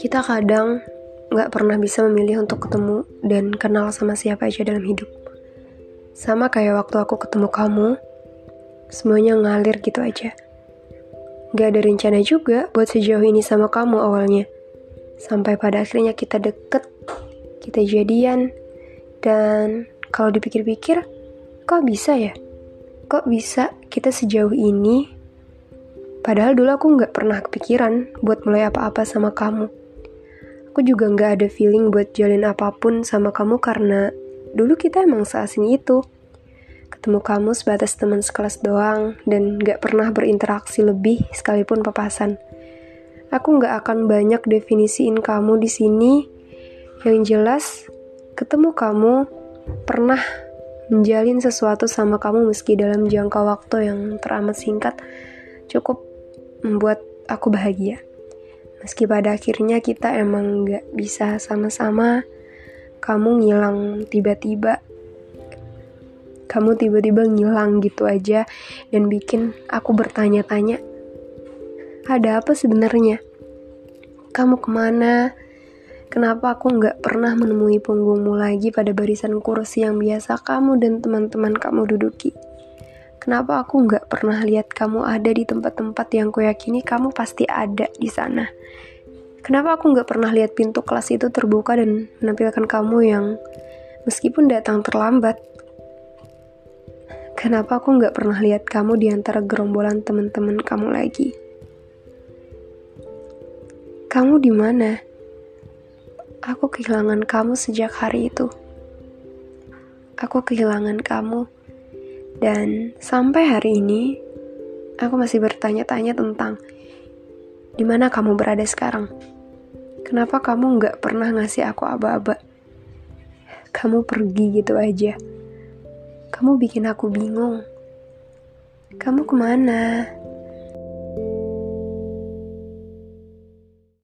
Kita kadang gak pernah bisa memilih untuk ketemu dan kenal sama siapa aja dalam hidup. Sama kayak waktu aku ketemu kamu, semuanya ngalir gitu aja. Gak ada rencana juga buat sejauh ini sama kamu awalnya. Sampai pada akhirnya kita deket, kita jadian, dan kalau dipikir-pikir, kok bisa ya? Kok bisa kita sejauh ini? Padahal dulu aku gak pernah kepikiran buat mulai apa-apa sama kamu Aku juga nggak ada feeling buat jalin apa pun sama kamu karena dulu kita emang seasing itu. Ketemu kamu sebatas teman sekelas doang dan nggak pernah berinteraksi lebih sekalipun papasan. Aku nggak akan banyak definisiin kamu di sini. Yang jelas, ketemu kamu pernah menjalin sesuatu sama kamu meski dalam jangka waktu yang teramat singkat cukup membuat aku bahagia. Meski pada akhirnya kita emang gak bisa sama-sama, kamu ngilang tiba-tiba. Kamu tiba-tiba ngilang gitu aja dan bikin aku bertanya-tanya. Ada apa sebenarnya? Kamu ke mana? Kenapa aku nggak pernah menemui punggungmu lagi pada barisan kursi yang biasa kamu dan teman-teman kamu duduki? Kenapa aku nggak pernah lihat kamu ada di tempat-tempat yang kuyakini kamu pasti ada di sana? Kenapa aku nggak pernah lihat pintu kelas itu terbuka dan menampilkan kamu yang meskipun datang terlambat? Kenapa aku nggak pernah lihat kamu di antara gerombolan teman-teman kamu lagi? Kamu di mana? Aku kehilangan kamu sejak hari itu. Aku kehilangan kamu dan sampai hari ini, aku masih bertanya-tanya tentang di mana kamu berada sekarang. Kenapa kamu nggak pernah ngasih aku aba-aba? Kamu pergi gitu aja. Kamu bikin aku bingung. Kamu ke mana?